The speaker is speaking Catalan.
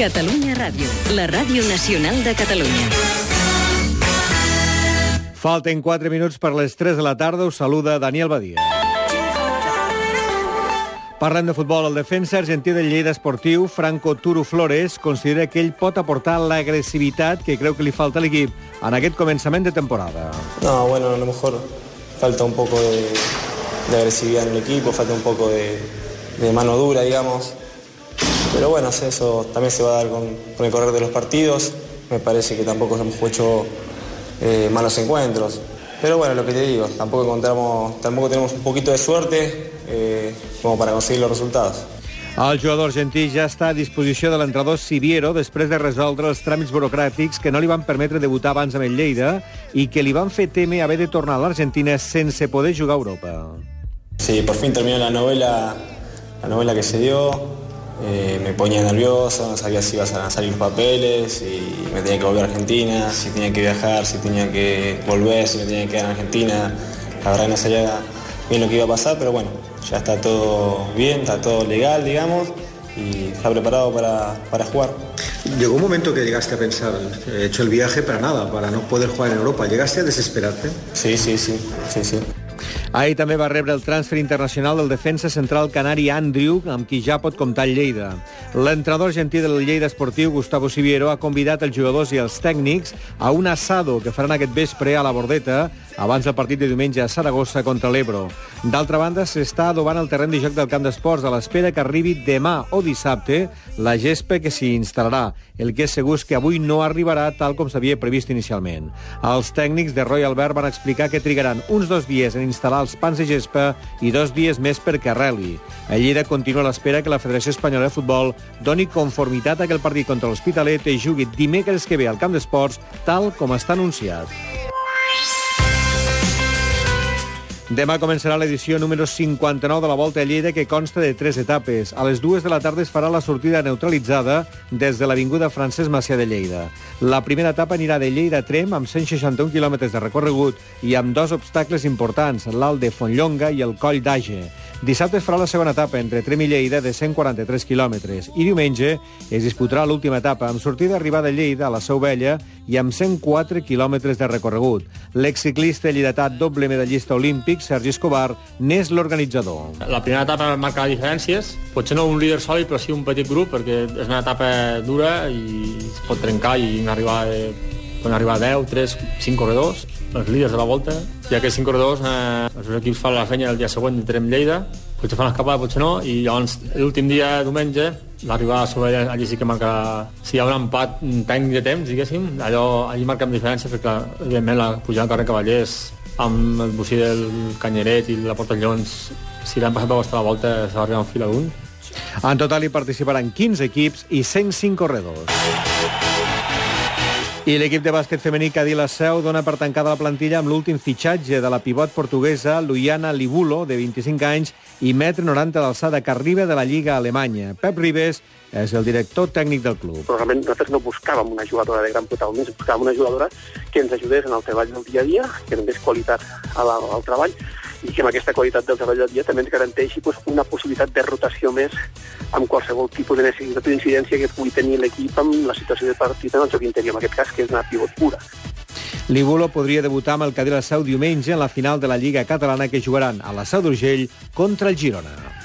Catalunya Ràdio, la ràdio nacional de Catalunya. Falten 4 minuts per les 3 de la tarda. Us saluda Daniel Badia. Parlem de futbol. El defensa argentí del Lleida Esportiu, Franco Turu Flores, considera que ell pot aportar l'agressivitat que creu que li falta a l'equip en aquest començament de temporada. No, bueno, a lo mejor falta un poco de, de agresividad en el equipo, falta un poco de, de mano dura, digamos. Pero bueno, eso también se va a dar con, con el correr de los partidos. Me parece que tampoco hemos hecho eh, malos encuentros. Pero bueno, lo que te digo, tampoco encontramos, tampoco tenemos un poquito de suerte eh, como para conseguir los resultados. El jugador argentí ja està a disposició de l'entrenador Siviero després de resoldre els tràmits burocràtics que no li van permetre debutar abans amb el Lleida i que li van fer temer haver de tornar a l'Argentina sense poder jugar a Europa. Sí, por fin terminó la novela, la novela que se dio. Eh, me ponía nervioso, no sabía si iban a salir los papeles, si me tenía que volver a Argentina, si tenía que viajar, si tenía que volver, si me tenía que quedar en Argentina. La verdad no sabía bien lo que iba a pasar, pero bueno, ya está todo bien, está todo legal, digamos, y está preparado para, para jugar. Llegó un momento que llegaste a pensar, he hecho el viaje para nada, para no poder jugar en Europa. ¿Llegaste a desesperarte? Sí, sí, sí, sí, sí. Ahir també va rebre el transfer internacional del defensa central canari Andrew, amb qui ja pot comptar el Lleida. L'entrenador argentí del Lleida Esportiu, Gustavo Siviero, ha convidat els jugadors i els tècnics a un assado que faran aquest vespre a la Bordeta abans del partit de diumenge a Saragossa contra l'Ebro. D'altra banda, s'està adobant el terreny de joc del camp d'esports a l'espera que arribi demà o dissabte la gespa que s'hi instal·larà. El que és segur és que avui no arribarà tal com s'havia previst inicialment. Els tècnics de Royal Albert van explicar que trigaran uns dos dies en instal·lar els pans de gespa i dos dies més perquè arreli. El Lleida continua a l'espera que la Federació Espanyola de Futbol doni conformitat a que el partit contra l'Hospitalet es jugui dimecres que ve al camp d'esports tal com està anunciat. Demà començarà l'edició número 59 de la Volta a Lleida, que consta de tres etapes. A les dues de la tarda es farà la sortida neutralitzada des de l'Avinguda Francesc Macià de Lleida. La primera etapa anirà de Lleida a Trem, amb 161 quilòmetres de recorregut i amb dos obstacles importants, l'alt de Fontlonga i el Coll d'Age. Dissabte es farà la segona etapa entre Trem i Lleida de 143 quilòmetres i diumenge es disputarà l'última etapa amb sortida arribada a Lleida a la Seu Vella i amb 104 quilòmetres de recorregut. L'exciclista lleidatà doble medallista olímpic, Sergi Escobar, n'és l'organitzador. La primera etapa marca les diferències, potser no un líder sòlid, però sí un petit grup, perquè és una etapa dura i es pot trencar i arribar, de, poden arribar a 10, 3, 5 corredors, els líders de la volta, i aquests 5 corredors eh, els equips fan la feina el dia següent entrem Lleida, potser fan l'escapada, potser no, i llavors l'últim dia, diumenge, l'arribada a sobre allí sí que marca... Si hi ha un empat tècnic de temps, diguéssim, allò, allí marquem diferències, perquè, evidentment, la pujada al carrer Cavallers amb el bocí del Canyeret i la Porta Llons, si l'han passat per vostra volta, s'ha arribat en fila d'un. En total hi participaran 15 equips i 105 corredors. I l'equip de bàsquet femení Cadí la Seu dona per tancada la plantilla amb l'últim fitxatge de la pivot portuguesa Luiana Libulo, de 25 anys i metre 90 d'alçada, que arriba de la Lliga Alemanya. Pep Ribes és el director tècnic del club. Però realment nosaltres no buscàvem una jugadora de gran protagonisme, buscàvem una jugadora que ens ajudés en el treball del dia a dia, que donés qualitat al, al treball i que amb aquesta qualitat del treball del dia també ens garanteixi pues, una possibilitat de rotació més amb qualsevol tipus de necessitat o d'incidència que pugui tenir l'equip amb la situació de partit en el joc interior, en aquest cas, que és una pivot pura. Libulo podria debutar amb el Cadí la Seu diumenge en la final de la Lliga Catalana que jugaran a la Seu d'Urgell contra el Girona.